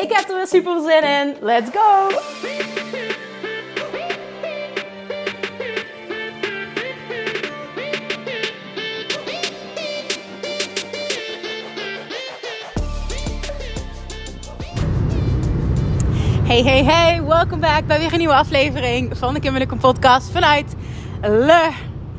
Ik heb er weer super zin in. Let's go! Hey, hey, hey, welkom back bij weer een nieuwe aflevering van de Kim podcast vanuit Le...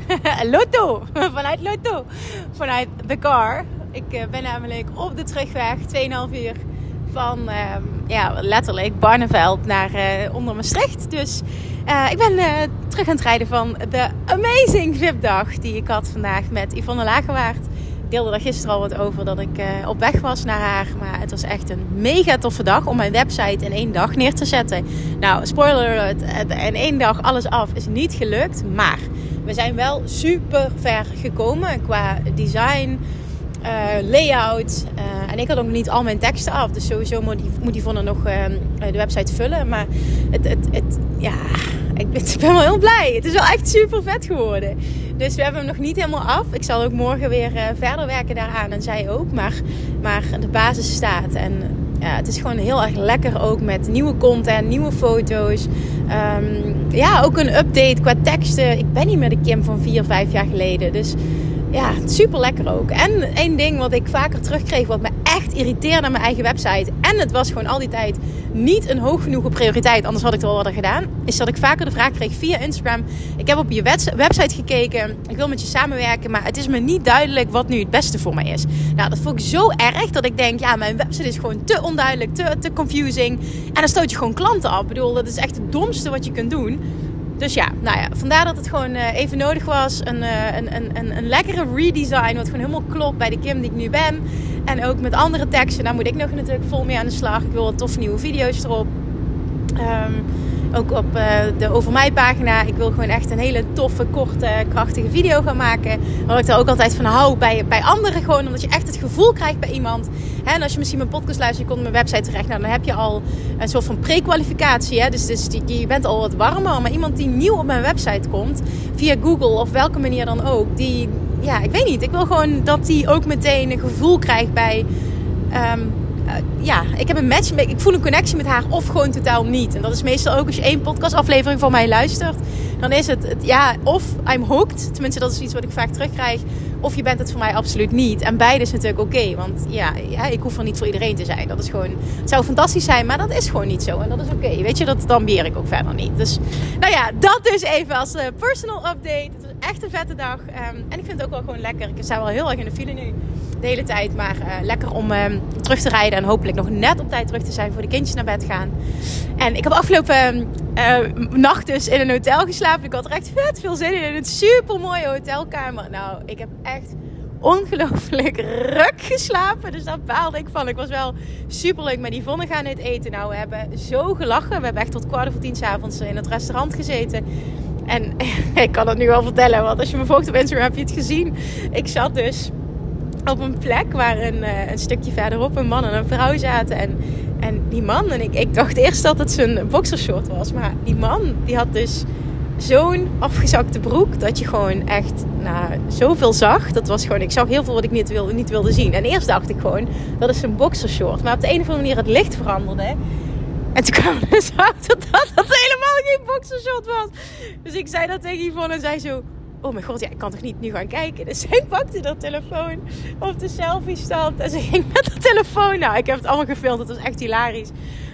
Lotto. Vanuit Lotto. Vanuit de car. Ik eh, ben namelijk op de terugweg, 2,5 uur van ehm, ja, letterlijk Barneveld naar uh, onder Maastricht. Dus uh, ik ben terug aan het rijden van de amazing VIP-dag die ik had vandaag met Yvonne Lagerwaard deelde daar gisteren al wat over dat ik op weg was naar haar. Maar het was echt een mega toffe dag om mijn website in één dag neer te zetten. Nou, spoiler alert, in één dag alles af is niet gelukt. Maar we zijn wel super ver gekomen qua design, uh, layout. Uh, en ik had ook niet al mijn teksten af. Dus sowieso moet die, moet die nog de website vullen. Maar het, het, het ja ik ben, wel heel blij. Het is wel echt super vet geworden. Dus we hebben hem nog niet helemaal af. Ik zal ook morgen weer verder werken daaraan. En zij ook. Maar, maar de basis staat. En ja, het is gewoon heel erg lekker ook met nieuwe content, nieuwe foto's. Um, ja, ook een update qua teksten. Ik ben niet meer de Kim van vier, vijf jaar geleden. Dus ja, super lekker ook. En één ding wat ik vaker terugkreeg, wat me echt irriteerde aan mijn eigen website. En het was gewoon al die tijd niet een hoog genoeg prioriteit, anders had ik het wel wat gedaan. Is dat ik vaker de vraag kreeg via Instagram. Ik heb op je website gekeken, ik wil met je samenwerken, maar het is me niet duidelijk wat nu het beste voor mij is. Nou, dat vond ik zo erg dat ik denk, ja, mijn website is gewoon te onduidelijk, te, te confusing. En dan stoot je gewoon klanten af. Ik bedoel, dat is echt het domste wat je kunt doen. Dus ja, nou ja, vandaar dat het gewoon uh, even nodig was. Een, uh, een, een, een, lekkere redesign, wat gewoon helemaal klopt bij de Kim die ik nu ben. En ook met andere teksten, daar moet ik nog natuurlijk vol mee aan de slag. Ik wil wat toffe nieuwe video's erop. Um, ook op uh, de Over Mij pagina. Ik wil gewoon echt een hele toffe, korte, krachtige video gaan maken. Waar ik er ook altijd van hou bij, bij anderen. Gewoon omdat je echt het gevoel krijgt bij iemand. En als je misschien mijn podcast luistert, je komt op mijn website terecht. Nou, dan heb je al een soort van pre-kwalificatie. Dus, dus die, je bent al wat warmer. Maar iemand die nieuw op mijn website komt, via Google of welke manier dan ook. Die, ja, ik weet niet. Ik wil gewoon dat die ook meteen een gevoel krijgt bij... Um, uh, ja, ik heb een match. Ik voel een connectie met haar of gewoon totaal niet. En dat is meestal ook als je één podcastaflevering van mij luistert. Dan is het, het, ja, of I'm hooked. Tenminste, dat is iets wat ik vaak terugkrijg. Of je bent het voor mij absoluut niet. En beide is natuurlijk oké. want ja, ik hoef er niet voor iedereen te zijn. Dat is gewoon, het zou fantastisch zijn, maar dat is gewoon niet zo. En dat is oké. Weet je, dat ambieer ik ook verder niet. Dus nou ja, dat dus even als uh, personal update. Het was echt een vette dag. Um, en ik vind het ook wel gewoon lekker. Ik sta wel heel erg in de file nu de hele tijd. Maar uh, lekker om uh, terug te rijden. En hopelijk nog net op tijd terug te zijn voor de kindjes naar bed gaan. En ik heb afgelopen uh, nacht dus in een hotel geslapen. Ik had er echt vet veel zin in. In een super mooie hotelkamer. Nou, ik heb echt ongelooflijk ruk geslapen. Dus daar baalde ik van. Ik was wel super leuk met Yvonne gaan het eten. Nou, we hebben zo gelachen. We hebben echt tot kwart voor tien s'avonds in het restaurant gezeten. En ik kan het nu wel vertellen, want als je me volgt op Instagram heb je het gezien. Ik zat dus op een plek waar een, uh, een stukje verderop een man en een vrouw zaten. En, en die man, en ik, ik dacht eerst dat het zijn boxershort was. Maar die man, die had dus zo'n afgezakte broek dat je gewoon echt nou, zoveel zag. Dat was gewoon, ik zag heel veel wat ik niet wilde, niet wilde zien. En eerst dacht ik gewoon, dat is een boxershort. Maar op de een of andere manier het licht veranderde. En toen kwam dus achter dat dat helemaal geen boxershort was. Dus ik zei dat tegen Yvonne en zei zo oh mijn god, ja, ik kan toch niet nu gaan kijken. Dus zij pakte de telefoon op de selfie stand en ze ging met de telefoon. Nou, ik heb het allemaal gefilmd, het was echt hilarisch.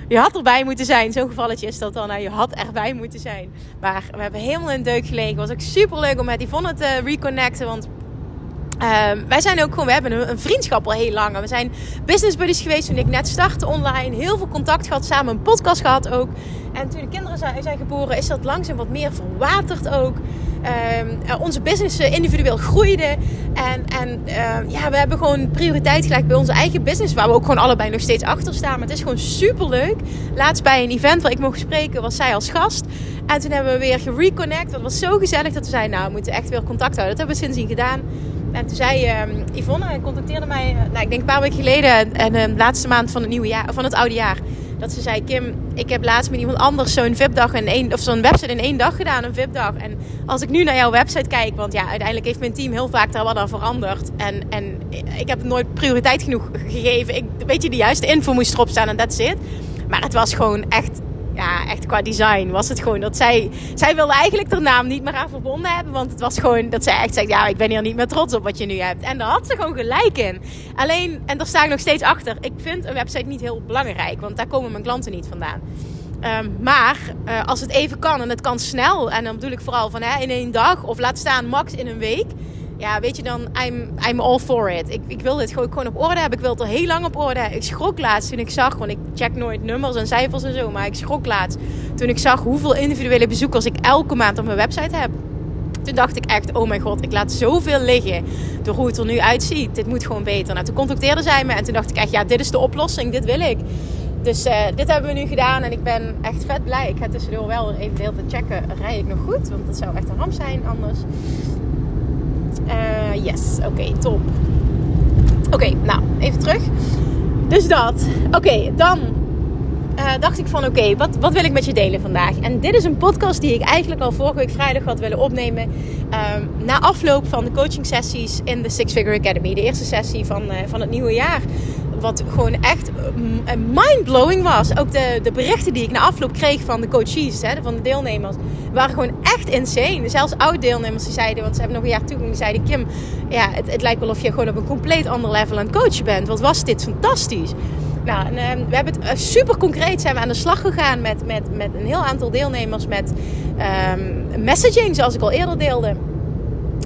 Je had erbij moeten zijn. Zo'n gevalletje is dat dan. Nou, je had erbij moeten zijn. Maar we hebben helemaal in deuk gelegen. Het was ook super leuk om met Yvonne te reconnecten. Want Um, wij zijn ook gewoon, we hebben een, vriendschap al heel lang. We zijn business buddies geweest toen ik net startte online. Heel veel contact gehad, samen een podcast gehad ook. En toen de kinderen zijn, zijn geboren, is dat langzaam wat meer verwaterd ook. Ehm, onze business individueel groeide. En, en ehm, ja, we hebben gewoon prioriteit gelegd bij onze eigen business. Waar we ook gewoon allebei nog steeds achter staan. Maar het is gewoon super leuk. Laatst bij een event waar ik mocht spreken was zij als gast. En toen hebben we weer gereconnect. Dat was zo gezellig dat we zeiden, nou we moeten echt weer contact houden. Dat hebben we sindsdien gedaan. En toen zei um, Yvonne, contacteerde mij, uh, nou, ik denk een paar weken geleden, en de laatste maand van het, nieuwe jaar, van het oude jaar. Dat ze zei, Kim, ik heb laatst met iemand anders zo'n VIP-dag in één, of zo'n website in één dag gedaan, een VIP-dag. En als ik nu naar jouw website kijk, want ja, uiteindelijk heeft mijn team heel vaak daar wat aan veranderd. En, en ik heb nooit prioriteit genoeg gegeven. Ik, weet je, de juiste info moest erop staan en that's it. Maar het was gewoon echt ja, echt qua design was het gewoon dat zij... Zij wilde eigenlijk haar naam niet meer aan verbonden hebben. Want het was gewoon dat zij echt zegt... Ja, ik ben hier niet meer trots op wat je nu hebt. En daar had ze gewoon gelijk in. Alleen, en daar sta ik nog steeds achter. Ik vind een website niet heel belangrijk. Want daar komen mijn klanten niet vandaan. Um, maar uh, als het even kan en het kan snel. En dan bedoel ik vooral van hè, in één dag. Of laat staan max in een week ja, weet je dan, I'm, I'm all for it. Ik, ik wil dit gewoon, gewoon op orde hebben. Ik wil het al heel lang op orde hebben. Ik schrok laatst toen ik zag, want ik check nooit nummers en cijfers en zo. Maar ik schrok laatst toen ik zag hoeveel individuele bezoekers ik elke maand op mijn website heb. Toen dacht ik echt, oh mijn god, ik laat zoveel liggen door hoe het er nu uitziet. Dit moet gewoon beter. Nou, toen contacteerde zij me en toen dacht ik echt, ja, dit is de oplossing. Dit wil ik. Dus uh, dit hebben we nu gedaan en ik ben echt vet blij. Ik ga tussendoor wel even de hele checken, rij ik nog goed? Want dat zou echt een ramp zijn anders. Uh, yes, oké, top. Oké, nou, even terug. Dus dat. Oké, dan uh, dacht ik van oké, wat, wat wil ik met je delen vandaag? En dit is een podcast die ik eigenlijk al vorige week vrijdag had willen opnemen. Um, na afloop van de coaching sessies in de Six Figure Academy. De eerste sessie van, uh, van het nieuwe jaar wat gewoon echt mindblowing was. Ook de, de berichten die ik na afloop kreeg van de coaches, hè, van de deelnemers, waren gewoon echt insane. Zelfs oud-deelnemers die zeiden, want ze hebben nog een jaar toegang, die zeiden: Kim, ja, het, het lijkt wel of je gewoon op een compleet ander level aan het coachen bent. Wat was dit fantastisch? Nou, en, uh, we hebben het uh, super concreet zijn we aan de slag gegaan met, met, met een heel aantal deelnemers met um, messaging, zoals ik al eerder deelde.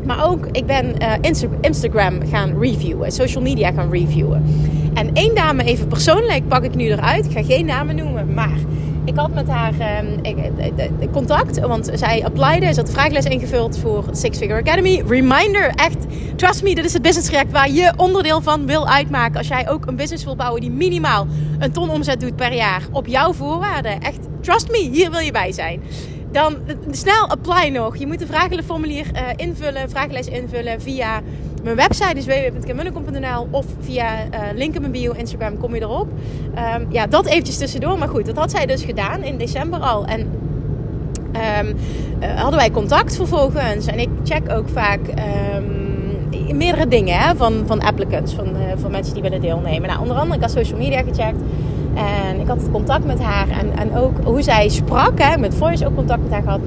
Maar ook, ik ben Insta Instagram gaan reviewen, social media gaan reviewen. En één dame even persoonlijk pak ik nu eruit. Ik ga geen namen noemen, maar ik had met haar uh, contact, want zij applyde. Ze had de vragenlijst ingevuld voor Six Figure Academy. Reminder, echt, trust me, dit is het business traject waar je onderdeel van wil uitmaken. Als jij ook een business wil bouwen die minimaal een ton omzet doet per jaar op jouw voorwaarden. Echt, trust me, hier wil je bij zijn. Dan snel apply nog. Je moet een vragenformulier uh, invullen, vragenlijst invullen via mijn website is www.kimmunnekom.nl of via uh, link in mijn bio Instagram kom je erop. Um, ja, dat eventjes tussendoor. Maar goed, dat had zij dus gedaan in december al. En uh, hadden wij contact vervolgens. En ik check ook vaak um, meerdere dingen hè, van, van applicants, van, van mensen die willen deelnemen. Nou, onder andere, ik had social media gecheckt. En ik had contact met haar. En, en ook hoe zij sprak, hè, met Voice ook contact met haar gehad.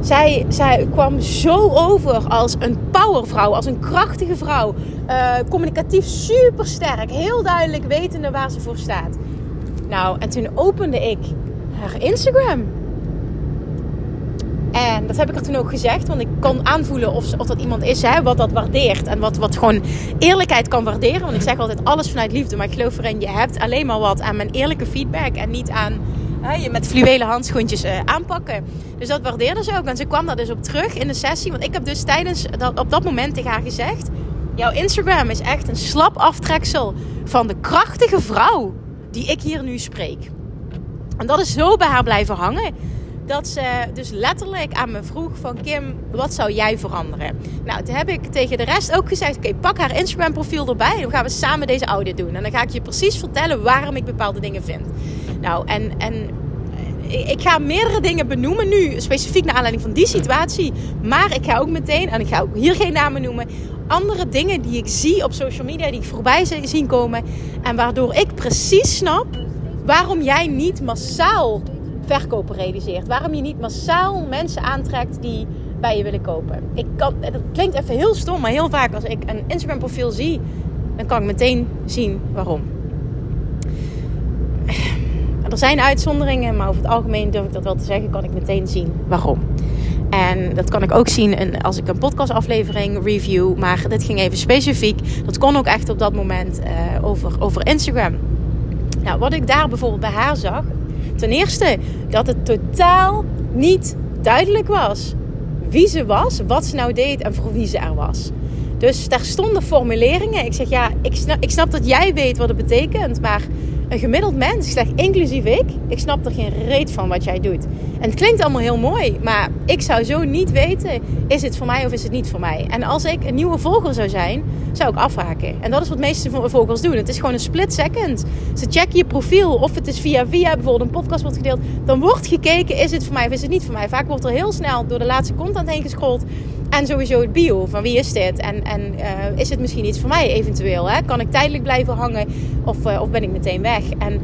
Zij, zij kwam zo over als een powervrouw, als een krachtige vrouw. Uh, communicatief super sterk, heel duidelijk wetende waar ze voor staat. Nou, en toen opende ik haar Instagram. En dat heb ik er toen ook gezegd, want ik kon aanvoelen of, of dat iemand is hè, wat dat waardeert. En wat, wat gewoon eerlijkheid kan waarderen. Want ik zeg altijd alles vanuit liefde, maar ik geloof erin, je hebt alleen maar wat aan mijn eerlijke feedback en niet aan je met fluwelen handschoentjes uh, aanpakken. Dus dat waardeerde ze ook. En ze kwam daar dus op terug in de sessie. Want ik heb dus tijdens dat, op dat moment tegen haar gezegd: Jouw Instagram is echt een slap aftreksel van de krachtige vrouw die ik hier nu spreek. En dat is zo bij haar blijven hangen. Dat ze dus letterlijk aan me vroeg van Kim, wat zou jij veranderen? Nou, toen heb ik tegen de rest ook gezegd, oké, pak haar Instagram profiel erbij. Dan gaan we samen deze audit doen. En dan ga ik je precies vertellen waarom ik bepaalde dingen vind. Nou, en, en ik ga meerdere dingen benoemen nu, specifiek naar aanleiding van die situatie. Maar ik ga ook meteen, en ik ga ook hier geen namen noemen, andere dingen die ik zie op social media, die ik voorbij zien komen. En waardoor ik precies snap waarom jij niet massaal verkopen realiseert. Waarom je niet massaal mensen aantrekt die bij je willen kopen. Ik kan, dat klinkt even heel stom, maar heel vaak als ik een Instagram profiel zie, dan kan ik meteen zien waarom. Er zijn uitzonderingen, maar over het algemeen durf ik dat wel te zeggen, kan ik meteen zien waarom. En dat kan ik ook zien als ik een podcastaflevering review. Maar dit ging even specifiek. Dat kon ook echt op dat moment uh, over, over Instagram. Nou, wat ik daar bijvoorbeeld bij haar zag. Ten eerste dat het totaal niet duidelijk was wie ze was, wat ze nou deed en voor wie ze er was. Dus daar stonden formuleringen. Ik zeg ja, ik snap, dat jij weet wat het betekent, maar een gemiddeld mens, zeg inclusief ik, ik snap er geen reet van wat jij doet. En het klinkt allemaal heel mooi, maar ik zou zo niet weten, is het voor mij of is het niet voor mij? En als ik een nieuwe volger zou zijn, zou ik afhaken. En dat is wat de meeste volgers doen. Het is gewoon een split second. Ze checken je profiel, of het is via via bijvoorbeeld een podcast wordt gedeeld. Dan wordt gekeken, is het voor mij of is het niet voor mij? Vaak wordt er heel snel door de laatste content heen gescrolld. En sowieso het bio, van wie is dit? En, en uh, is het misschien iets voor mij eventueel? Hè? Kan ik tijdelijk blijven hangen of, uh, of ben ik meteen weg? En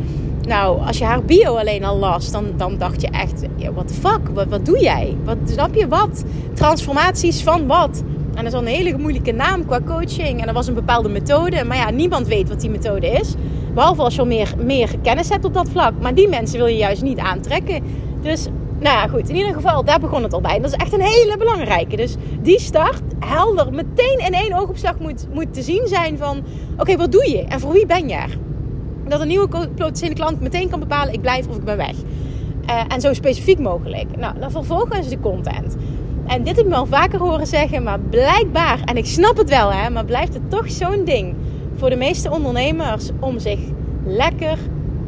nou, als je haar bio alleen al las, dan, dan dacht je echt, what the fuck, wat, wat doe jij? Wat, snap je wat? Transformaties van wat? En dat is al een hele moeilijke naam qua coaching. En er was een bepaalde methode. Maar ja, niemand weet wat die methode is. Behalve als je al meer, meer kennis hebt op dat vlak. Maar die mensen wil je juist niet aantrekken. Dus nou ja, goed. In ieder geval, daar begon het al bij. Dat is echt een hele belangrijke. Dus die start helder, meteen in één oogopslag moet, moet te zien zijn van... Oké, wat doe je? En voor wie ben je er? Dat een nieuwe potentiële klant meteen kan bepalen... ik blijf of ik ben weg. Uh, en zo specifiek mogelijk. Nou, dan vervolgens de content. En dit heb ik me al vaker horen zeggen, maar blijkbaar... En ik snap het wel, hè, maar blijft het toch zo'n ding... voor de meeste ondernemers om zich lekker,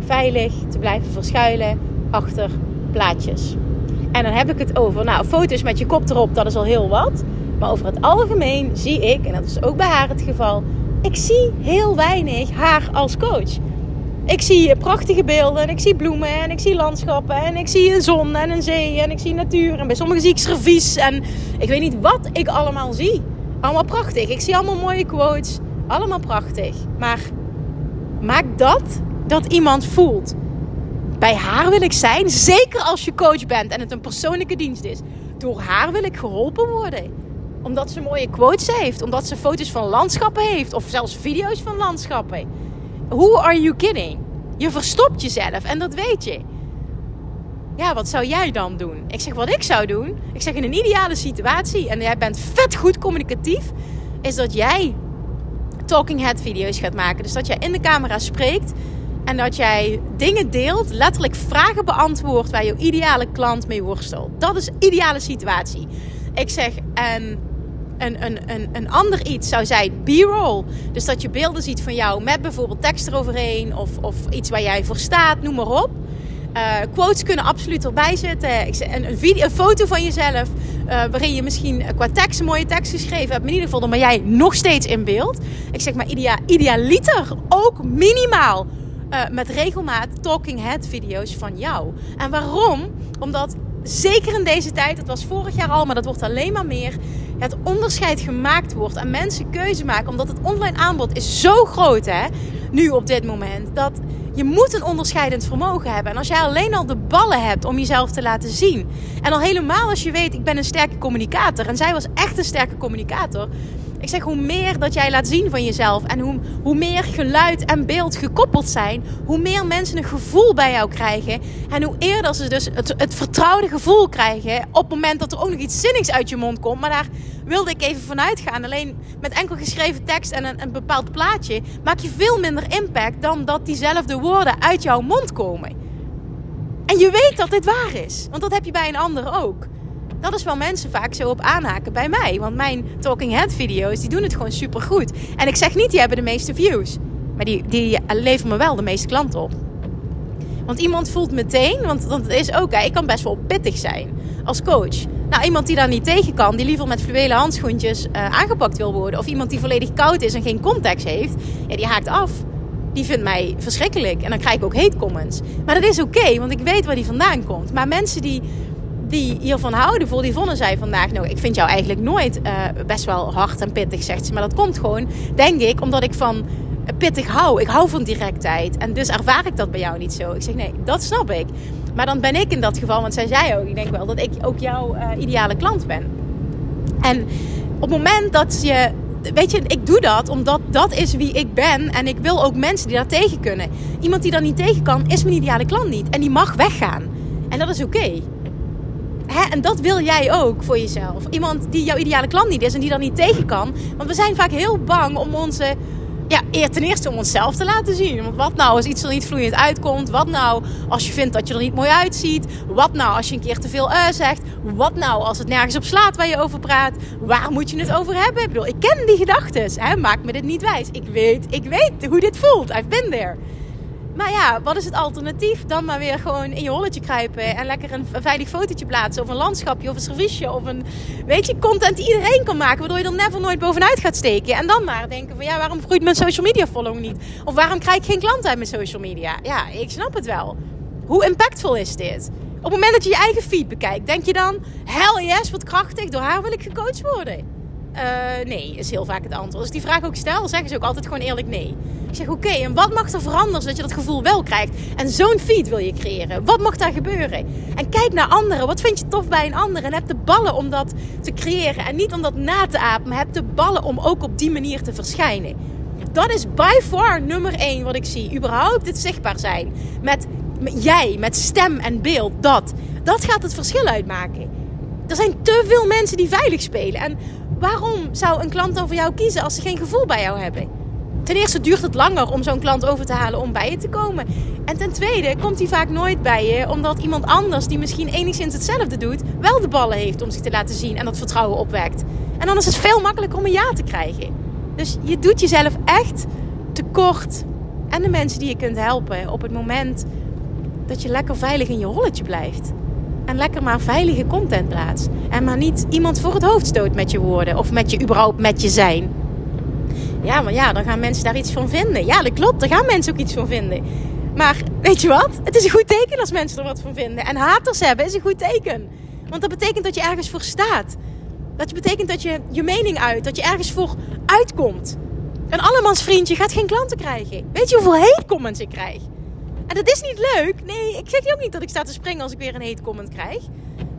veilig te blijven verschuilen achter plaatjes. En dan heb ik het over, nou, foto's met je kop erop, dat is al heel wat. Maar over het algemeen zie ik, en dat is ook bij haar het geval, ik zie heel weinig haar als coach. Ik zie prachtige beelden en ik zie bloemen en ik zie landschappen en ik zie een zon en een zee en ik zie natuur. En bij sommigen zie ik servies en ik weet niet wat ik allemaal zie. Allemaal prachtig. Ik zie allemaal mooie quotes. Allemaal prachtig. Maar maak dat dat iemand voelt bij haar wil ik zijn. Zeker als je coach bent en het een persoonlijke dienst is. Door haar wil ik geholpen worden. Omdat ze mooie quotes heeft. Omdat ze foto's van landschappen heeft. Of zelfs video's van landschappen. Who are you kidding? Je verstopt jezelf en dat weet je. Ja, wat zou jij dan doen? Ik zeg wat ik zou doen. Ik zeg in een ideale situatie. En jij bent vet goed communicatief. Is dat jij talking head video's gaat maken. Dus dat jij in de camera spreekt en dat jij dingen deelt, letterlijk vragen beantwoordt waar jouw ideale klant mee worstelt. Dat is de ideale situatie. Ik zeg, en een, een, een, een ander iets zou zijn B-roll. Dus dat je beelden ziet van jou met bijvoorbeeld tekst eroverheen of, of iets waar jij voor staat, noem maar op. Uh, quotes kunnen absoluut erbij zitten. Ik een, een, video, een foto van jezelf. Uh, waarin je misschien qua tekst een mooie tekst geschreven hebt. In ieder geval, dan ben jij nog steeds in beeld. Ik zeg maar idea, idealiter ook minimaal uh, met regelmaat talking head video's van jou. En waarom? Omdat zeker in deze tijd, het was vorig jaar al, maar dat wordt alleen maar meer, het onderscheid gemaakt wordt en mensen keuze maken. Omdat het online aanbod is zo groot hè, nu op dit moment, dat je moet een onderscheidend vermogen hebben. En als jij alleen al de ballen hebt om jezelf te laten zien. En al helemaal als je weet, ik ben een sterke communicator. En zij was echt een sterke communicator ik zeg, hoe meer dat jij laat zien van jezelf en hoe, hoe meer geluid en beeld gekoppeld zijn, hoe meer mensen een gevoel bij jou krijgen. En hoe eerder ze dus het, het vertrouwde gevoel krijgen op het moment dat er ook nog iets zinnigs uit je mond komt. Maar daar wilde ik even vanuit gaan. Alleen met enkel geschreven tekst en een, een bepaald plaatje maak je veel minder impact dan dat diezelfde woorden uit jouw mond komen. En je weet dat dit waar is, want dat heb je bij een ander ook. Dat is wel mensen vaak zo op aanhaken bij mij. Want mijn talking head video's, die doen het gewoon super goed. En ik zeg niet, die hebben de meeste views. Maar die, die leveren me wel de meeste klanten op. Want iemand voelt meteen, want, het is ook, ik kan best wel pittig zijn als coach. Nou, iemand die daar niet tegen kan, die liever met fluwelen handschoentjes uh, aangepakt wil worden. Of iemand die volledig koud is en geen context heeft, ja, die haakt af. Die vindt mij verschrikkelijk. En dan krijg ik ook hate comments. Maar dat is oké, want ik weet waar die vandaan komt. Maar mensen die die hiervan houden. Voor die vonden zij vandaag nou, ik vind jou eigenlijk nooit uh, best wel hard en pittig, zegt ze. Maar dat komt gewoon, denk ik, omdat ik van pittig hou. Ik hou van directheid. En dus ervaar ik dat bij jou niet zo. Ik zeg, nee, dat snap ik. Maar dan ben ik in dat geval, want zij zei ook, ik denk wel dat ik ook jouw uh, ideale klant ben. En op het moment dat je weet je, ik doe dat omdat dat is wie ik ben. En ik wil ook mensen die daar tegen kunnen. Iemand die daar niet tegen kan, is mijn ideale klant niet. En die mag weggaan. En dat is oké. Hè? En dat wil jij ook voor jezelf. Iemand die jouw ideale klant niet is en die dan niet tegen kan. Want we zijn vaak heel bang om onze ja, ten eerste om onszelf te laten zien. Want wat nou als iets er niet vloeiend uitkomt? Wat nou als je vindt dat je er niet mooi uitziet? Wat nou als je een keer te veel uh zegt? Wat nou als het nergens op slaat waar je over praat? Waar moet je het over hebben? Ik bedoel, ik ken die gedachten. Maak me dit niet wijs. Ik weet, ik weet hoe dit voelt. I've been there. Maar ja, wat is het alternatief? Dan maar weer gewoon in je holletje kruipen en lekker een, veilig fotootje plaatsen. Of een landschapje of een serviesje. Of een, weet je, content die iedereen kan maken. Waardoor je er never nooit bovenuit gaat steken. En dan maar denken van ja, waarom groeit mijn social media following niet? Of waarom krijg ik geen klanten uit mijn social media? Ja, ik snap het wel. Hoe impactvol is dit? Op het moment dat je je eigen feed bekijkt, denk je dan... Hell yes, wat krachtig, door haar wil ik gecoacht worden. Uh, nee, is heel vaak het antwoord. Als ik die vraag ook stel, zeggen ze ook altijd gewoon eerlijk nee. Ik zeg oké, en wat mag er veranderen zodat je dat gevoel wel krijgt? En zo'n feed wil je creëren. Wat mag daar gebeuren? En kijk naar anderen. Wat vind je tof bij een ander? En heb de ballen om dat te creëren. En niet om dat na te apen, maar heb de ballen om ook op die manier te verschijnen. Dat is by far nummer één wat ik zie. Überhaupt het zichtbaar zijn. Met, met jij, met stem en beeld. Dat. Dat gaat het verschil uitmaken. Er zijn te veel mensen die veilig spelen. En waarom zou een klant over jou kiezen als ze geen gevoel bij jou hebben? Ten eerste duurt het langer om zo'n klant over te halen om bij je te komen. En ten tweede komt hij vaak nooit bij je omdat iemand anders die misschien enigszins hetzelfde doet, wel de ballen heeft om zich te laten zien en dat vertrouwen opwekt. En dan is het veel makkelijker om een ja te krijgen. Dus je doet jezelf echt tekort en de mensen die je kunt helpen op het moment dat je lekker veilig in je rolletje blijft. Lekker maar veilige content plaatst. En maar niet iemand voor het hoofd stoot met je woorden of met je überhaupt met je zijn. Ja, maar ja, dan gaan mensen daar iets van vinden. Ja, dat klopt. Daar gaan mensen ook iets van vinden. Maar weet je wat? Het is een goed teken als mensen er wat van vinden. En haters hebben is een goed teken. Want dat betekent dat je ergens voor staat. Dat betekent dat je je mening uit. Dat je ergens voor uitkomt. Een allemans vriendje gaat geen klanten krijgen. Weet je hoeveel hate comments ik krijg? En dat is niet leuk. Nee, ik zeg je ook niet dat ik sta te springen als ik weer een hate comment krijg.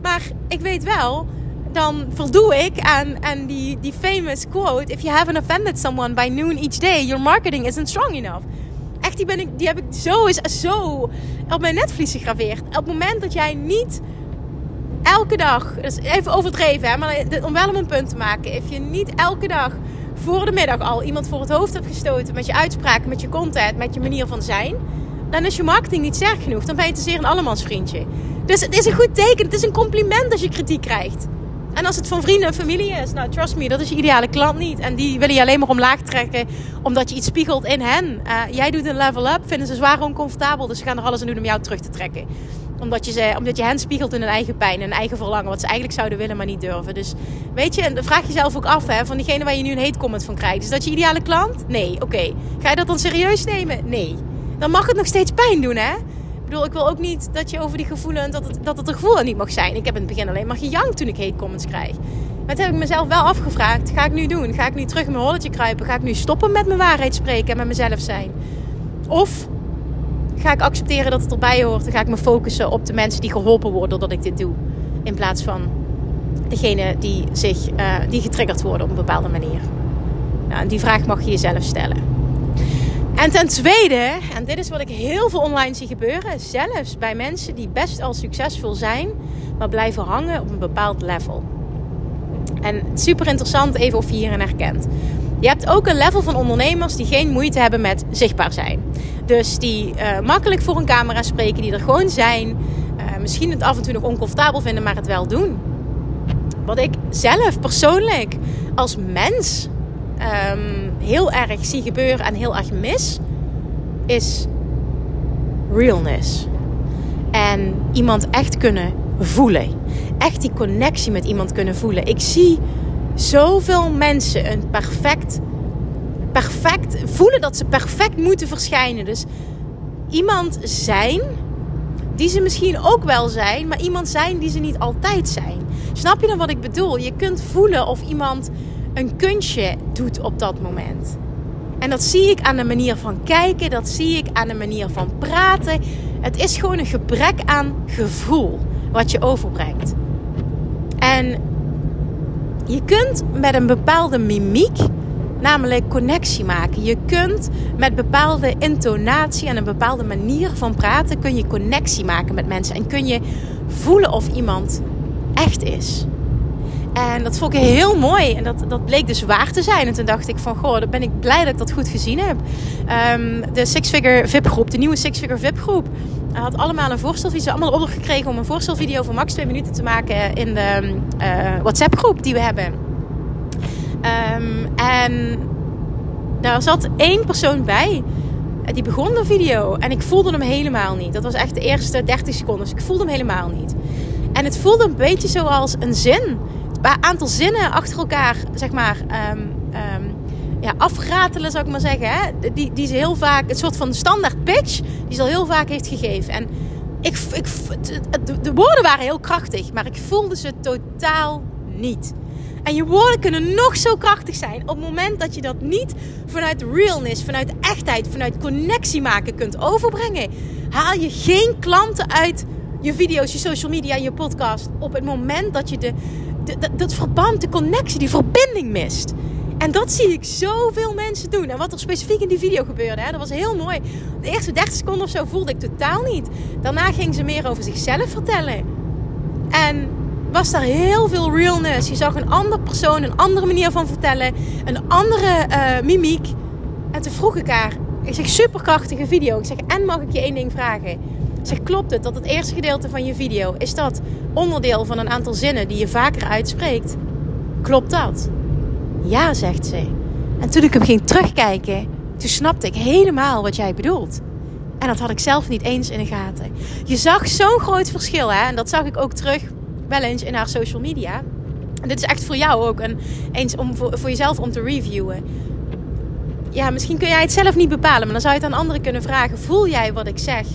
Maar ik weet wel dan voldoe ik aan, die, die famous quote: If you haven't offended someone by noon each day, your marketing isn't strong enough. Echt, die, ben ik, die heb ik zo, is zo op mijn netvlies gegraveerd. Op het moment dat jij niet elke dag, dus even overdreven, hè, maar om wel een punt te maken. If je niet elke dag voor de middag al iemand voor het hoofd hebt gestoten met je uitspraken, met je content, met je manier van zijn, dan is je marketing niet sterk genoeg. Dan ben je te zeer een allemansvriendje. Dus het is een goed teken. Het is een compliment als je kritiek krijgt. En als het van vrienden en familie is, nou trust me, dat is je ideale klant niet. En die willen je alleen maar omlaag trekken omdat je iets spiegelt in hen. Uh, jij doet een level up, vinden ze zwaar oncomfortabel, dus ze gaan er alles aan doen om jou terug te trekken. Omdat je, ze, omdat je hen spiegelt in hun eigen pijn, en eigen verlangen, wat ze eigenlijk zouden willen, maar niet durven. Dus weet je, en vraag jezelf ook af hè, van diegene waar je nu een hate comment van krijgt. Is dat je ideale klant? Nee, oké. Ga je dat dan serieus nemen? Nee. Dan mag het nog steeds pijn doen, hè? bedoel, ik wil ook niet dat je over die gevoelens, dat het, dat het een gevoel niet mag zijn. Ik heb in het begin alleen maar gejankt toen ik hate comments krijg. Maar toen heb ik mezelf wel afgevraagd, ga ik nu doen? Ga ik nu terug in mijn holletje kruipen? Ga ik nu stoppen met mijn waarheid spreken en met mezelf zijn? Of ga ik accepteren dat het erbij hoort en ga ik me focussen op de mensen die geholpen worden doordat ik dit doe? In plaats van degene die, zich, uh, die getriggerd worden op een bepaalde manier. Nou, die vraag mag je jezelf stellen. En ten tweede, en dit is wat ik heel veel online zie gebeuren, zelfs bij mensen die best al succesvol zijn, maar blijven hangen op een bepaald level. En super interessant even of je hierin herkent. Je hebt ook een level van ondernemers die geen moeite hebben met zichtbaar zijn. Dus die uh, makkelijk voor een camera spreken, die er gewoon zijn. Uh, misschien het af en toe nog oncomfortabel vinden, maar het wel doen. Wat ik zelf persoonlijk als mens um, heel erg zie gebeuren en heel erg mis, is realness. En iemand echt kunnen voelen. Echt die connectie met iemand kunnen voelen. Ik zie zoveel mensen een perfect, perfect voelen dat ze perfect moeten verschijnen. Dus iemand zijn die ze misschien ook wel zijn, maar iemand zijn die ze niet altijd zijn. Snap je dan wat ik bedoel? Je kunt voelen of iemand een kunstje doet op dat moment. En dat zie ik aan de manier van kijken, dat zie ik aan de manier van praten. Het is gewoon een gebrek aan gevoel wat je overbrengt. En je kunt met een bepaalde mimiek namelijk connectie maken. Je kunt met bepaalde intonatie en een bepaalde manier van praten kun je connectie maken met mensen en kun je voelen of iemand echt is. En dat vond ik heel mooi. En dat, dat bleek dus waar te zijn. En toen dacht ik van, goh, dan ben ik blij dat ik dat goed gezien heb. Ehm, de Six Figure VIP groep, de nieuwe Six Figure VIP groep. had allemaal een voorstelvideo, allemaal opdracht gekregen om een voorstelvideo van max 2 minuten te maken in de uh, WhatsApp groep die we hebben. Um, en daar zat één persoon bij. Die begon de video en ik voelde hem helemaal niet. Dat was echt de eerste 30 seconden. Dus ik voelde hem helemaal niet. En het voelde een beetje zoals een zin aantal zinnen achter elkaar, zeg maar, um, ja, afratelen, zou ik maar zeggen. Hè? Die, die ze heel vaak, het soort van standaard pitch, die ze al heel vaak heeft gegeven. En ik, ik, de, de woorden waren heel krachtig, maar ik voelde ze totaal niet. En je woorden kunnen nog zo krachtig zijn. Op het moment dat je dat niet vanuit realness, vanuit echtheid, vanuit connectie maken kunt overbrengen, haal je geen klanten uit je video's, je social media, je podcast. Op het moment dat je de, dat verband, de connectie, die verbinding mist. En dat zie ik zoveel mensen doen. En wat er specifiek in die video gebeurde, hè, dat was heel mooi. De eerste 30 seconden of zo voelde ik totaal niet. Daarna ging ze meer over zichzelf vertellen. En was daar heel veel realness. Je zag een andere persoon, een andere manier van vertellen, een andere uh, mimiek. En toen vroeg ik haar, ik zeg superkrachtige video. Ik zeg, en mag ik je één ding vragen? Zeg, klopt het dat het eerste gedeelte van je video is dat onderdeel van een aantal zinnen die je vaker uitspreekt? Klopt dat? Ja, zegt ze. En toen ik hem ging terugkijken, toen snapte ik helemaal wat jij bedoelt. En dat had ik zelf niet eens in de gaten. Je zag zo'n groot verschil, hè? En dat zag ik ook terug wel eens in haar social media. En dit is echt voor jou ook. En eens om voor jezelf om te reviewen. Ja, misschien kun jij het zelf niet bepalen, maar dan zou je het aan anderen kunnen vragen. Voel jij wat ik zeg?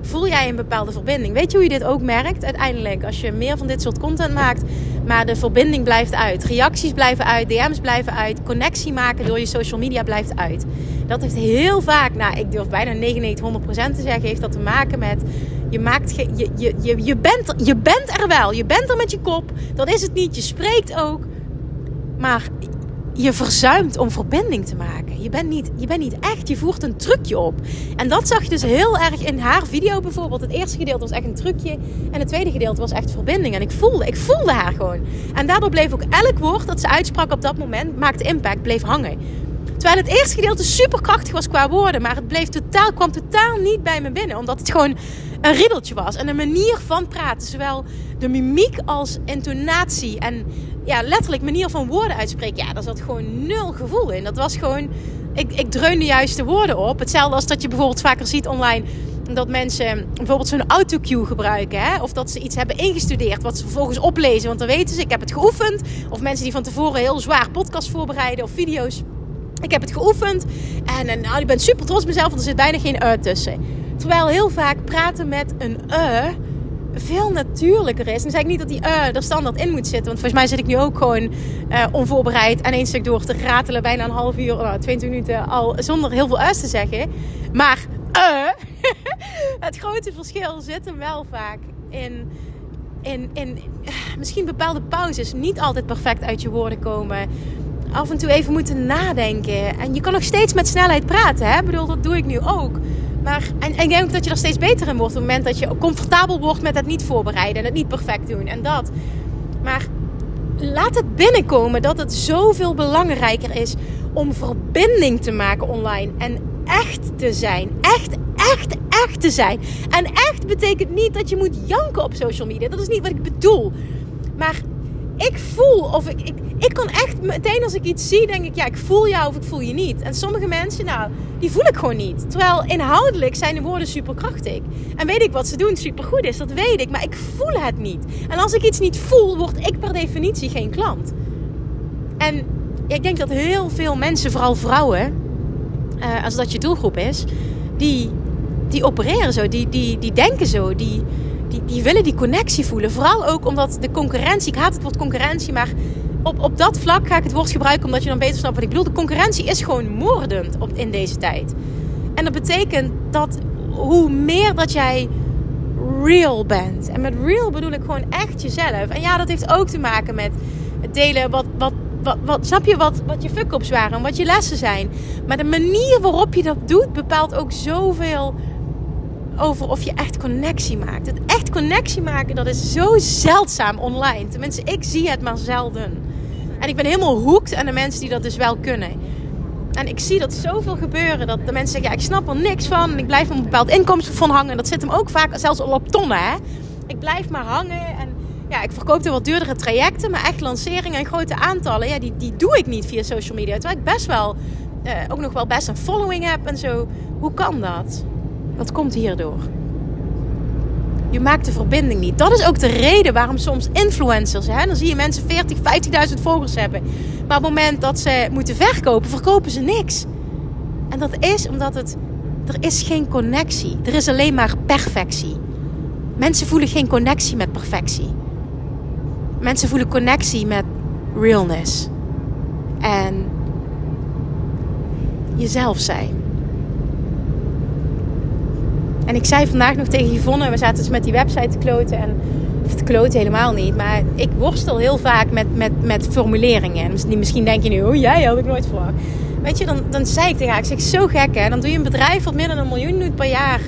Voel jij een bepaalde verbinding. Weet je hoe je dit ook merkt uiteindelijk? Als je meer van dit soort content maakt, maar de verbinding blijft uit. Reacties blijven uit, DM's blijven uit. Connectie maken door je social media blijft uit. Dat heeft heel vaak, nou ik durf bijna 99%, te zeggen, heeft dat te maken met... Je, maakt je, je, je, je, bent, je bent er wel. Je bent er met je kop. Dat is het niet. Je spreekt ook. Maar je verzuimt om verbinding te maken. Je bent, niet, je bent niet echt, je voert een trucje op. En dat zag je dus heel erg in haar video bijvoorbeeld. Het eerste gedeelte was echt een trucje. En het tweede gedeelte was echt verbinding. En ik voelde, ik voelde haar gewoon. En daardoor bleef ook elk woord dat ze uitsprak op dat moment, maakte impact, bleef hangen. Terwijl het eerste gedeelte super krachtig was qua woorden. Maar het bleef totaal, kwam totaal niet bij me binnen. Omdat het gewoon een riddeltje was. En een manier van praten. Zowel de mimiek als intonatie. En ja, letterlijk manier van woorden uitspreken. Ja, daar zat gewoon nul gevoel in. Dat was gewoon... Ik, ik dreun de juiste woorden op. Hetzelfde als dat je bijvoorbeeld vaker ziet online dat mensen bijvoorbeeld zo'n autocue gebruiken. Hè? Of dat ze iets hebben ingestudeerd wat ze vervolgens oplezen. Want dan weten ze, ik heb het geoefend. Of mensen die van tevoren heel zwaar podcast voorbereiden of video's. Ik heb het geoefend. En, nou, ik ben super trots op mezelf, want er zit bijna geen uh tussen. Terwijl heel vaak praten met een uh veel natuurlijker is. En zeg ik niet dat die uh er standaard in moet zitten. Want volgens mij zit ik nu ook gewoon onvoorbereid en één stuk door te ratelen. Bijna een half uur, uh, 20 minuten al zonder heel veel us te zeggen. Maar het grote verschil zit hem wel vaak in, in, in misschien bepaalde pauzes. Niet altijd perfect uit je woorden komen af en toe even moeten nadenken. En je kan nog steeds met snelheid praten. Hè? Ik bedoel, dat doe ik nu ook. Maar, en, en ik denk dat je er steeds beter in wordt op het moment dat je comfortabel wordt met het niet voorbereiden en het niet perfect doen en dat. Maar laat het binnenkomen dat het zoveel belangrijker is om verbinding te maken online en echt te zijn. Echt, echt, echt te zijn. En echt betekent niet dat je moet janken op social media. Dat is niet wat ik bedoel. Maar ik voel of ik, ik kan echt meteen als ik iets zie, denk ik, ja, ik voel jou of ik voel je niet. En sommige mensen, nou, die voel ik gewoon niet. Terwijl inhoudelijk zijn de woorden superkrachtig. En weet ik wat ze doen supergoed is, dat weet ik. Maar ik voel het niet. En als ik iets niet voel, word ik per definitie geen klant. En ik denk dat heel veel mensen, vooral vrouwen, uh, als dat je doelgroep is, die, die opereren zo, die, die, die denken zo, die die, die willen die connectie voelen. Vooral ook omdat de concurrentie, ik haat het woord concurrentie, maar op, op dat vlak ga ik het woord gebruiken omdat je dan beter snapt wat ik bedoel. De concurrentie is gewoon moordend op, in deze tijd. En dat betekent dat hoe meer dat jij real bent. En met real bedoel ik gewoon echt jezelf. En ja, dat heeft ook te maken met het delen wat, wat, wat, wat snap je wat, wat je fuck-ups waren en wat je lessen zijn. Maar de manier waarop je dat doet bepaalt ook zoveel over of je echt connectie maakt. Het echt connectie maken, dat is zo zeldzaam online. Tenminste, ik zie het maar zelden. En ik ben helemaal hoekt aan de mensen die dat dus wel kunnen. En ik zie dat zoveel gebeuren. Dat de mensen zeggen, ja, ik snap er niks van. En ik blijf een bepaald inkomsten van hangen. En dat zit hem ook vaak zelfs al op tonnen, hè. Ik blijf maar hangen en ja, ik verkoop de wat duurdere trajecten. Maar echt lanceringen en grote aantallen, ja, die, die doe ik niet via social media. Terwijl ik best wel, eh, ook nog wel best een following heb en zo. Hoe kan dat? Wat komt hierdoor? Je maakt de verbinding niet. Dat is ook de reden waarom soms influencers, hè, dan zie je mensen 40, 50.000 volgers hebben. Maar op het moment dat ze moeten verkopen, verkopen ze niks. En dat is omdat het, er is geen connectie. Er is alleen maar perfectie. Mensen voelen geen connectie met perfectie. Mensen voelen connectie met realness. En jezelf zijn. En ik zei vandaag nog tegen Yvonne, we zaten dus met die website te kloten. En, of te kloten helemaal niet. Maar ik worstel heel vaak met, met, met formuleringen. En misschien denk je nu, oh jij had ik nooit verwacht. Weet je, dan, dan zei ik tegen haar, ik zeg zo gek hè. Dan doe je een bedrijf wat meer dan een miljoen doet per jaar.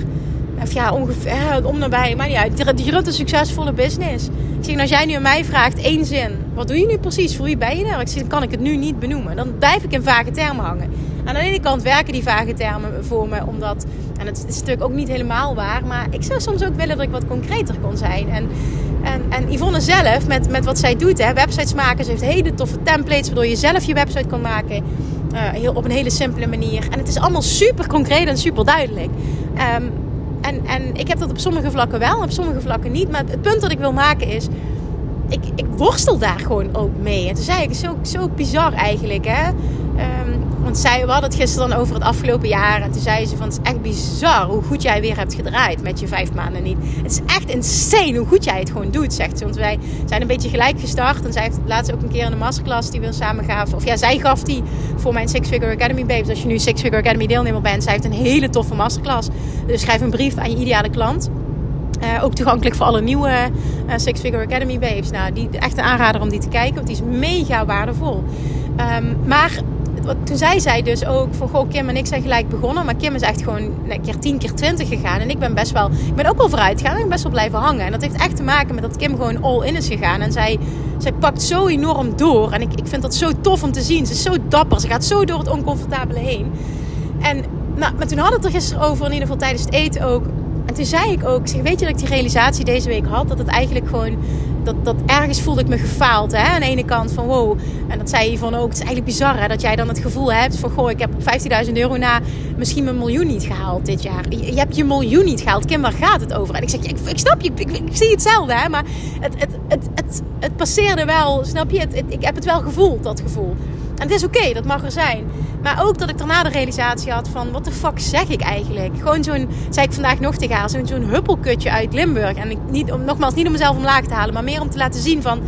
Of ja, ongeveer, om nabij. Maar ja, je runt een succesvolle business. Ik zeg, als jij nu aan mij vraagt, één zin. Wat doe je nu precies? Voor wie ben je daar? Ik zeg, dan kan ik het nu niet benoemen. Dan blijf ik in vage termen hangen. Aan de ene kant werken die vage termen voor me, omdat... En het is natuurlijk ook niet helemaal waar. Maar ik zou soms ook willen dat ik wat concreter kon zijn. En, en, en Yvonne zelf, met, met wat zij doet, hè, websites maken. Ze heeft hele toffe templates, waardoor je zelf je website kan maken. Uh, heel, op een hele simpele manier. En het is allemaal super concreet en super duidelijk. Um, en, en ik heb dat op sommige vlakken wel, op sommige vlakken niet. Maar het punt dat ik wil maken is, ik, ik worstel daar gewoon ook mee. Toen zei ik, zo, zo bizar eigenlijk, hè. Want zij, we hadden het gisteren dan over het afgelopen jaar. En toen zei ze van, het is echt bizar hoe goed jij weer hebt gedraaid met je vijf maanden niet. Het is echt insane hoe goed jij het gewoon doet, zegt ze. Want wij zijn een beetje gelijk gestart. En zij heeft laatst ook een keer in de masterclass die we samen gaven. Of ja, zij gaf die voor mijn Six Figure Academy Babes. Als je nu Six Figure Academy deelnemer bent. Zij heeft een hele toffe masterclass. Dus schrijf een brief aan je ideale klant. Uh, ook toegankelijk voor alle nieuwe uh, Six Figure Academy babes. Nou, die, echt een aanrader om die te kijken, want die is mega waardevol. Um, maar toen zei zij dus ook van goh, Kim en ik zijn gelijk begonnen. Maar Kim is echt gewoon een keer 10 keer 20 gegaan. En ik ben best wel, ik ben ook wel vooruit gegaan. En ik ben best wel blijven hangen. En dat heeft echt te maken met dat Kim gewoon all in is gegaan. En zij, zij pakt zo enorm door. En ik, ik vind dat zo tof om te zien. Ze is zo dapper. Ze gaat zo door het oncomfortabele heen. En nou, maar toen hadden we het er gisteren over, in ieder geval tijdens het eten ook. En toen zei ik ook, zeg, weet je dat ik die realisatie deze week had? Dat het eigenlijk gewoon, dat, dat ergens voelde ik me gefaald. Hè? Aan de ene kant van wow. En dat zei van ook, het is eigenlijk bizar hè? dat jij dan het gevoel hebt van goh, ik heb 15.000 euro na misschien mijn miljoen niet gehaald dit jaar. Je, hebt je miljoen niet gehaald. Kim, waar gaat het over? En ik zeg, ik, ik snap je, ik, ik, zie hetzelfde hè. Maar het, het, het, het, het passeerde wel, snap je? Het, ik heb het wel gevoeld, dat gevoel. En het is oké, dat mag er zijn. Maar ook dat ik daarna de realisatie had van... wat de fuck zeg ik eigenlijk? Gewoon zo'n, zei ik vandaag nog tegen haar... zo'n zo'n huppelkutje uit Limburg. En ik, niet, om, nogmaals, niet om mezelf omlaag te halen... maar meer om te laten zien van...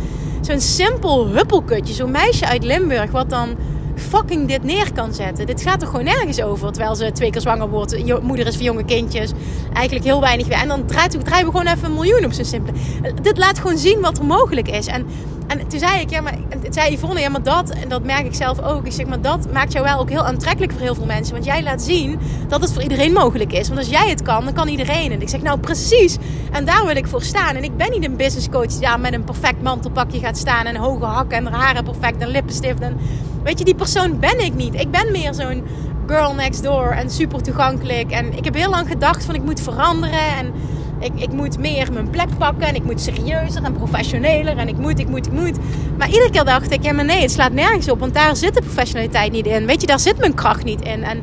zo'n simpel huppelkutje. Zo'n meisje uit Limburg... wat dan fucking dit neer kan zetten. Dit gaat er gewoon nergens over. Terwijl ze twee keer zwanger wordt, moeder is voor jonge kindjes. Eigenlijk heel weinig weer. En dan draaien we gewoon even een miljoen op zijn simpele. Dit laat gewoon zien wat er mogelijk is. En en toen zei ik, ja, maar toen zei Yvonne, ja, maar dat, en dat merk ik zelf ook. Ik zeg, maar dat maakt jou wel ook heel aantrekkelijk voor heel veel mensen. Want jij laat zien dat het voor iedereen mogelijk is. Want als jij het kan, dan kan iedereen. En ik zeg, nou precies. En daar wil ik voor staan. En ik ben niet een business coach die ja, met een perfect mantelpakje gaat staan. En hoge hakken en haren perfect en lippenstift. En weet je, die persoon ben ik niet. Ik ben meer zo'n girl next door en super toegankelijk. En ik heb heel lang gedacht van ik moet veranderen. En ik, ik moet meer mijn plek pakken en ik moet serieuzer en professioneler en ik moet, ik moet, ik moet. Maar iedere keer dacht ik, ja maar nee, het slaat nergens op, want daar zit de professionaliteit niet in. Weet je, daar zit mijn kracht niet in. En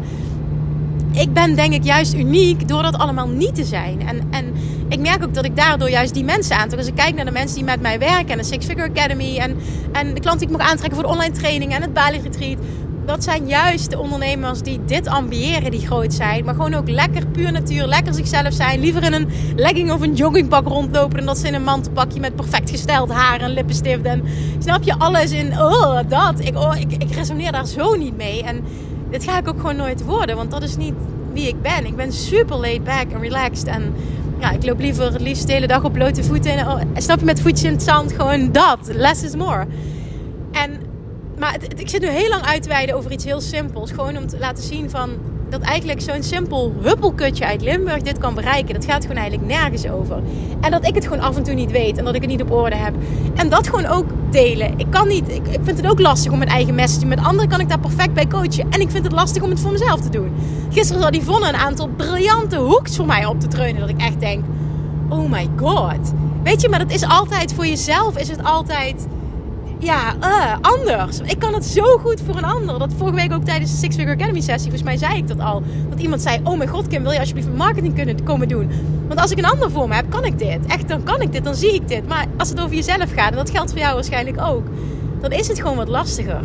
ik ben denk ik juist uniek door dat allemaal niet te zijn. En, en ik merk ook dat ik daardoor juist die mensen aantrek. Als ik kijk naar de mensen die met mij werken en de Six Figure Academy en, en de klanten die ik mag aantrekken voor de online training en het Bali Retreat dat zijn juist de ondernemers die dit ambiëren, die groot zijn. Maar gewoon ook lekker puur natuur, lekker zichzelf zijn. Liever in een legging of een joggingpak rondlopen dan dat ze in een mantelpakje met perfect gesteld haar en lippenstift. En snap je alles in, oh dat. Ik, oh, ik, ik resoneer daar zo niet mee. En dit ga ik ook gewoon nooit worden, want dat is niet wie ik ben. Ik ben super laid back en relaxed en ja, ik loop liever het liefst de hele dag op blote voeten. En, oh, snap je, met voetjes in het zand. Gewoon dat. Less is more. En maar ik zit nu heel lang uit te wijden over iets heel simpels. Gewoon om te laten zien van dat eigenlijk zo'n simpel huppelkutje uit Limburg dit kan bereiken. Dat gaat gewoon eigenlijk nergens over. En dat ik het gewoon af en toe niet weet en dat ik het niet op orde heb. En dat gewoon ook delen. Ik kan niet, ik, ik vind het ook lastig om mijn eigen message. Met anderen kan ik daar perfect bij coachen. En ik vind het lastig om het voor mezelf te doen. Gisteren zat Yvonne een aantal briljante hoeks voor mij op te treunen. Dat ik echt denk, oh my god. Weet je, maar dat is altijd voor jezelf, is het altijd ja, uh, anders. Ik kan het zo goed voor een ander. Dat vorige week ook tijdens de Six Figure Academy sessie, volgens mij zei ik dat al. Dat iemand zei, oh mijn god Kim, wil je alsjeblieft marketing kunnen komen doen? Want als ik een ander voor me heb, kan ik dit. Echt, dan kan ik dit, dan zie ik dit. Maar als het over jezelf gaat, en dat geldt voor jou waarschijnlijk ook, dan is het gewoon wat lastiger.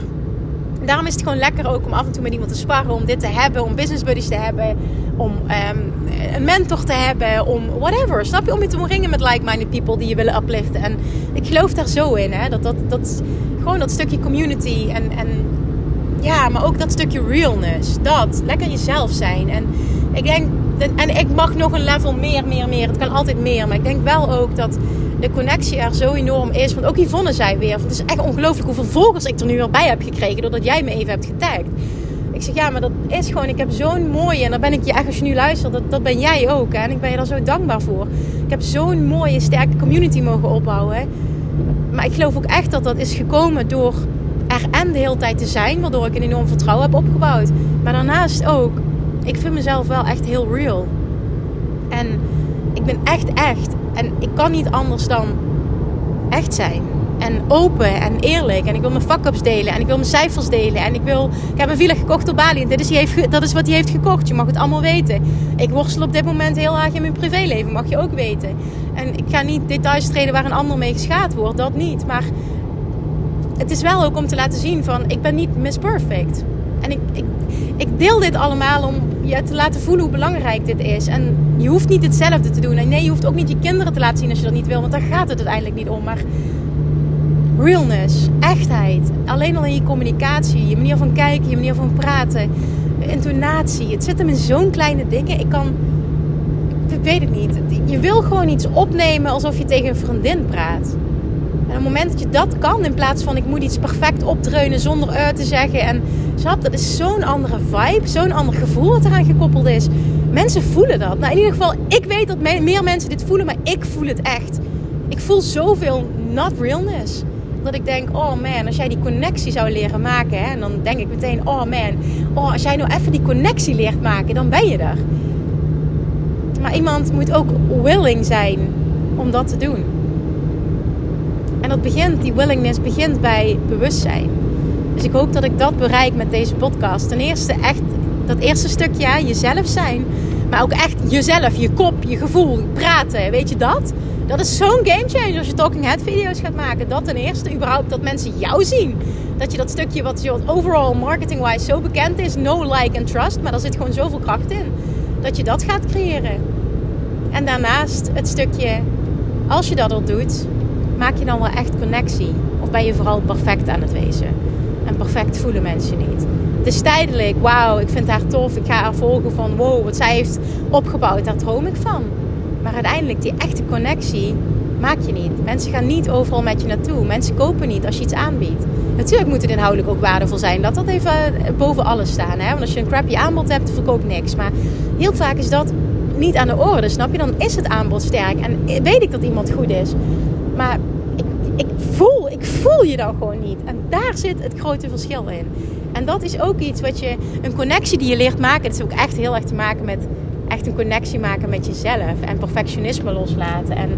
Daarom is het gewoon lekker ook om af en toe met iemand te sparren, om dit te hebben, om business buddies te hebben, om um, een mentor te hebben, om whatever. Snap je? Om je te omringen met like-minded people die je willen upliften. En ik geloof daar zo in, hè? Dat, dat, dat gewoon dat stukje community en, en ja, maar ook dat stukje realness. Dat, lekker jezelf zijn. En ik denk, en ik mag nog een level meer, meer, meer. Het kan altijd meer, maar ik denk wel ook dat de connectie er zo enorm is. Want ook Yvonne zei weer, het is echt ongelooflijk hoeveel volgers ik er nu weer bij heb gekregen doordat jij me even hebt getagd. Ik zeg, ja, maar dat is gewoon, ik heb zo'n mooie, en dan ben ik je echt als je nu luistert, dat, dat ben jij ook. Hè? En ik ben je daar zo dankbaar voor. Ik heb zo'n mooie, sterke community mogen opbouwen. Maar ik geloof ook echt dat dat is gekomen door er en de hele tijd te zijn, waardoor ik een enorm vertrouwen heb opgebouwd. Maar daarnaast ook, ik vind mezelf wel echt heel real. En ik ben echt echt. En ik kan niet anders dan echt zijn en open en eerlijk. En ik wil mijn fuck-ups delen. En ik wil mijn cijfers delen. En ik wil... Ik heb een villa gekocht op Bali. En dit is, heeft, dat is wat hij heeft gekocht. Je mag het allemaal weten. Ik worstel op dit moment heel erg in mijn privéleven. Mag je ook weten. En ik ga niet details treden waar een ander mee geschaad wordt. Dat niet. Maar het is wel ook om te laten zien van... Ik ben niet Miss Perfect. En ik, ik, ik deel dit allemaal om je te laten voelen hoe belangrijk dit is. En je hoeft niet hetzelfde te doen. En nee, je hoeft ook niet je kinderen te laten zien als je dat niet wil. Want daar gaat het uiteindelijk niet om. Maar realness, echtheid. Alleen al in je communicatie, je manier van kijken, je manier van praten, intonatie. Het zit hem in zo'n kleine dingen. Ik kan, ik weet het niet. Je wil gewoon iets opnemen alsof je tegen een vriendin praat. En op het moment dat je dat kan, in plaats van ik moet iets perfect opdreunen zonder uit te zeggen. En snap, dat is zo'n andere vibe, zo'n ander gevoel wat eraan gekoppeld is. Mensen voelen dat. Nou, in ieder geval, ik weet dat meer mensen dit voelen, maar ik voel het echt. Ik voel zoveel not realness dat ik denk, oh man, als jij die connectie zou leren maken, hè, en dan denk ik meteen, oh man, oh, als jij nou even die connectie leert maken, dan ben je er. Maar iemand moet ook willing zijn om dat te doen. En dat begint, die willingness begint bij bewustzijn. Dus ik hoop dat ik dat bereik met deze podcast. Ten eerste echt dat eerste stukje, jezelf zijn. Maar ook echt jezelf, je kop, je gevoel, praten, weet je dat? Dat is zo'n game changer als je talking head video's gaat maken. Dat ten eerste, überhaupt dat mensen jou zien. Dat je dat stukje wat je overall marketing-wise zo bekend is, no like and trust, maar daar zit gewoon zoveel kracht in. Dat je dat gaat creëren. En daarnaast het stukje, als je dat al doet, maak je dan wel echt connectie? Of ben je vooral perfect aan het wezen? En perfect voelen mensen niet. Het is tijdelijk, wauw, ik vind haar tof, ik ga haar volgen van wow, wat zij heeft opgebouwd, daar droom ik van. Maar uiteindelijk, die echte connectie maak je niet. Mensen gaan niet overal met je naartoe. Mensen kopen niet als je iets aanbiedt. Natuurlijk moet het inhoudelijk ook waardevol zijn. Dat dat even boven alles staan. Hè? Want als je een crappy aanbod hebt, verkoopt niks. Maar heel vaak is dat niet aan de orde, snap je? Dan is het aanbod sterk. En weet ik dat iemand goed is. Maar ik, ik, voel, ik voel je dan gewoon niet. En daar zit het grote verschil in. En dat is ook iets wat je, een connectie die je leert maken. Dat is ook echt heel erg te maken met echt een connectie maken met jezelf en perfectionisme loslaten. En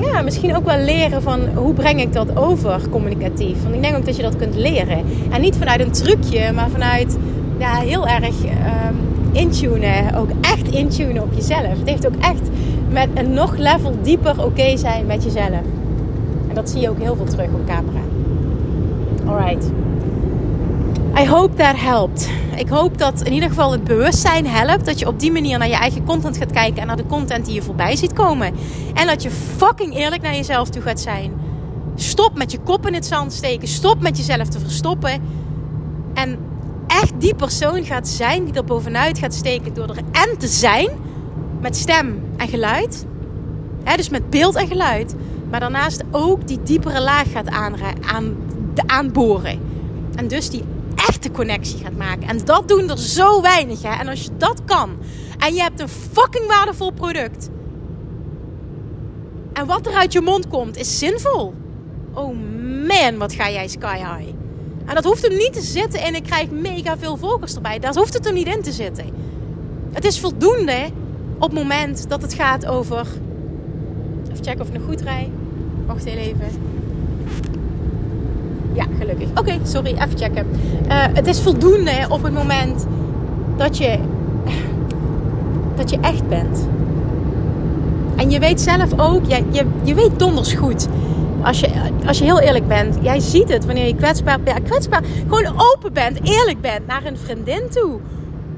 ja, misschien ook wel leren van hoe breng ik dat over communicatief. Want ik denk ook dat je dat kunt leren. En niet vanuit een trucje, maar vanuit ja, heel erg um, intunen. Ook echt intunen op jezelf. Het heeft ook echt met een nog level dieper oké zijn met jezelf. En dat zie je ook heel veel terug op camera. Alright. I hope that helped. Ik hoop dat in ieder geval het bewustzijn helpt. Dat je op die manier naar je eigen content gaat kijken. En naar de content die je voorbij ziet komen. En dat je fucking eerlijk naar jezelf toe gaat zijn. Stop met je kop in het zand steken. Stop met jezelf te verstoppen. En echt die persoon gaat zijn die er bovenuit gaat steken. Door er en te zijn. Met stem en geluid. dus met beeld en geluid. Maar daarnaast ook die diepere laag gaat aan, aan, aanboren. En dus die echte connectie gaat maken. En dat doen er zo weinig. Hè? En als je dat kan en je hebt een fucking waardevol product. En wat er uit je mond komt is zinvol. Oh man, wat ga jij sky high. En dat hoeft er niet te zitten en ik krijg mega veel volgers erbij. Daar hoeft het er niet in te zitten. Het is voldoende op het moment dat het gaat over. Even checken of ik nog goed rij. Wacht heel even. Ja, gelukkig. Oké, sorry, even checken. Uh, het is voldoende op het moment dat je, dat je echt bent. En je weet zelf ook, je, je, je weet donders goed. Als je, als je heel eerlijk bent, jij ziet het wanneer je kwetsbaar, ja, kwetsbaar, gewoon open bent, eerlijk bent naar een vriendin toe.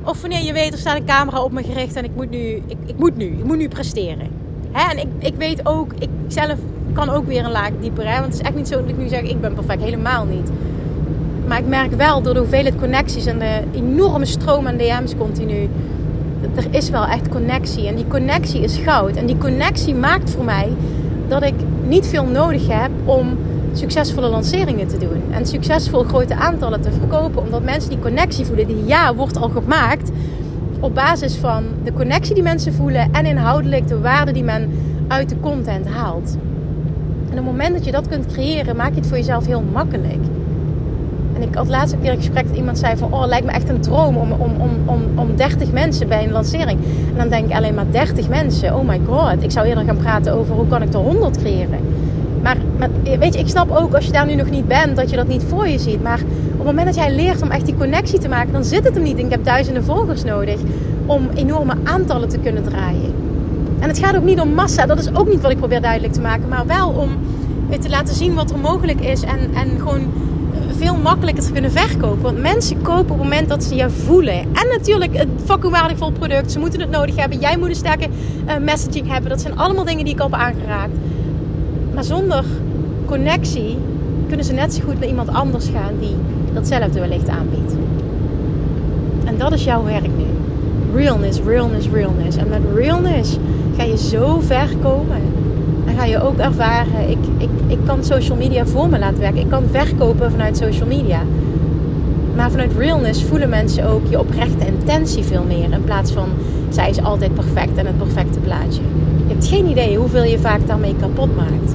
Of wanneer je weet, er staat een camera op me gericht en ik moet nu, ik, ik moet nu, ik moet nu presteren. Hè? En ik, ik weet ook, ik zelf kan ook weer een laag dieper. Hè? Want het is echt niet zo dat ik nu zeg, ik ben perfect. Helemaal niet. Maar ik merk wel door de hoeveelheid connecties en de enorme stroom aan DM's continu. Er is wel echt connectie. En die connectie is goud. En die connectie maakt voor mij dat ik niet veel nodig heb om succesvolle lanceringen te doen. En succesvol grote aantallen te verkopen. Omdat mensen die connectie voelen. Die ja wordt al gemaakt op basis van de connectie die mensen voelen. En inhoudelijk de waarde die men uit de content haalt. En op het moment dat je dat kunt creëren, maak je het voor jezelf heel makkelijk. En ik had laatst een keer gesprek dat iemand zei van... Oh, lijkt me echt een droom om, om, om, om, om 30 mensen bij een lancering. En dan denk ik alleen maar 30 mensen. Oh my god. Ik zou eerder gaan praten over hoe kan ik er 100 creëren. Maar, maar weet je, ik snap ook als je daar nu nog niet bent... dat je dat niet voor je ziet. Maar op het moment dat jij leert om echt die connectie te maken... dan zit het hem niet ik heb duizenden volgers nodig... om enorme aantallen te kunnen draaien. En het gaat ook niet om massa, dat is ook niet wat ik probeer duidelijk te maken. Maar wel om te laten zien wat er mogelijk is. En, en gewoon veel makkelijker te kunnen verkopen. Want mensen kopen op het moment dat ze je voelen. En natuurlijk een fucking waardevol product. Ze moeten het nodig hebben. Jij moet een sterke uh, messaging hebben. Dat zijn allemaal dingen die ik al heb aangeraakt. Maar zonder connectie kunnen ze net zo goed naar iemand anders gaan die datzelfde wellicht aanbiedt. En dat is jouw werk nu. Realness, realness, realness. En met realness ga je zo ver komen. En ga je ook ervaren, ik, ik, ik kan social media voor me laten werken. Ik kan verkopen vanuit social media. Maar vanuit realness voelen mensen ook je oprechte intentie veel meer. In plaats van, zij is altijd perfect en het perfecte plaatje. Je hebt geen idee hoeveel je vaak daarmee kapot maakt.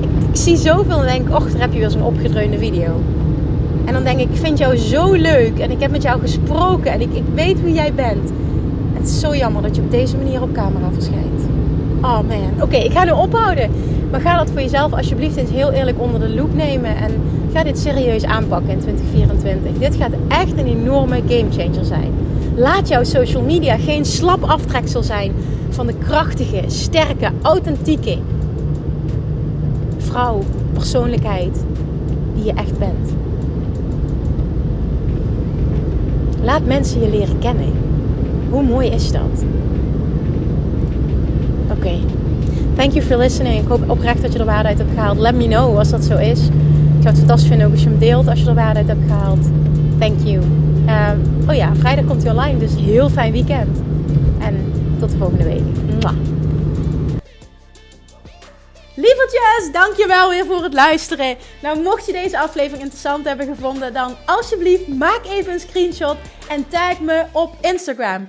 Ik, ik zie zoveel en denk, och, daar heb je weer zo'n opgedreunde video. En dan denk ik, ik vind jou zo leuk. En ik heb met jou gesproken. En ik, ik weet wie jij bent. Het is zo jammer dat je op deze manier op camera verschijnt. Oh man. Oké, ik ga nu ophouden. Maar ga dat voor jezelf alsjeblieft eens heel eerlijk onder de loep nemen. En ga dit serieus aanpakken in 2024. Dit gaat echt een enorme gamechanger zijn. Laat jouw social media geen slap aftreksel zijn van de krachtige, sterke, authentieke vrouw, persoonlijkheid die je echt bent. Laat mensen je leren kennen. Hoe mooi is dat? Oké. Thank you for listening. Ik hoop oprecht dat je er waarde uit hebt gehaald. Let me know als dat zo is. Ik zou het fantastisch vinden ook als je hem deelt als je er waarde uit hebt gehaald. Thank you. Um, oh ja, vrijdag komt hij online, dus heel fijn weekend. En tot de volgende week. Mwah. Lievertjes, dankjewel weer voor het luisteren. Nou, mocht je deze aflevering interessant hebben gevonden, dan alsjeblieft maak even een screenshot en tag me op Instagram.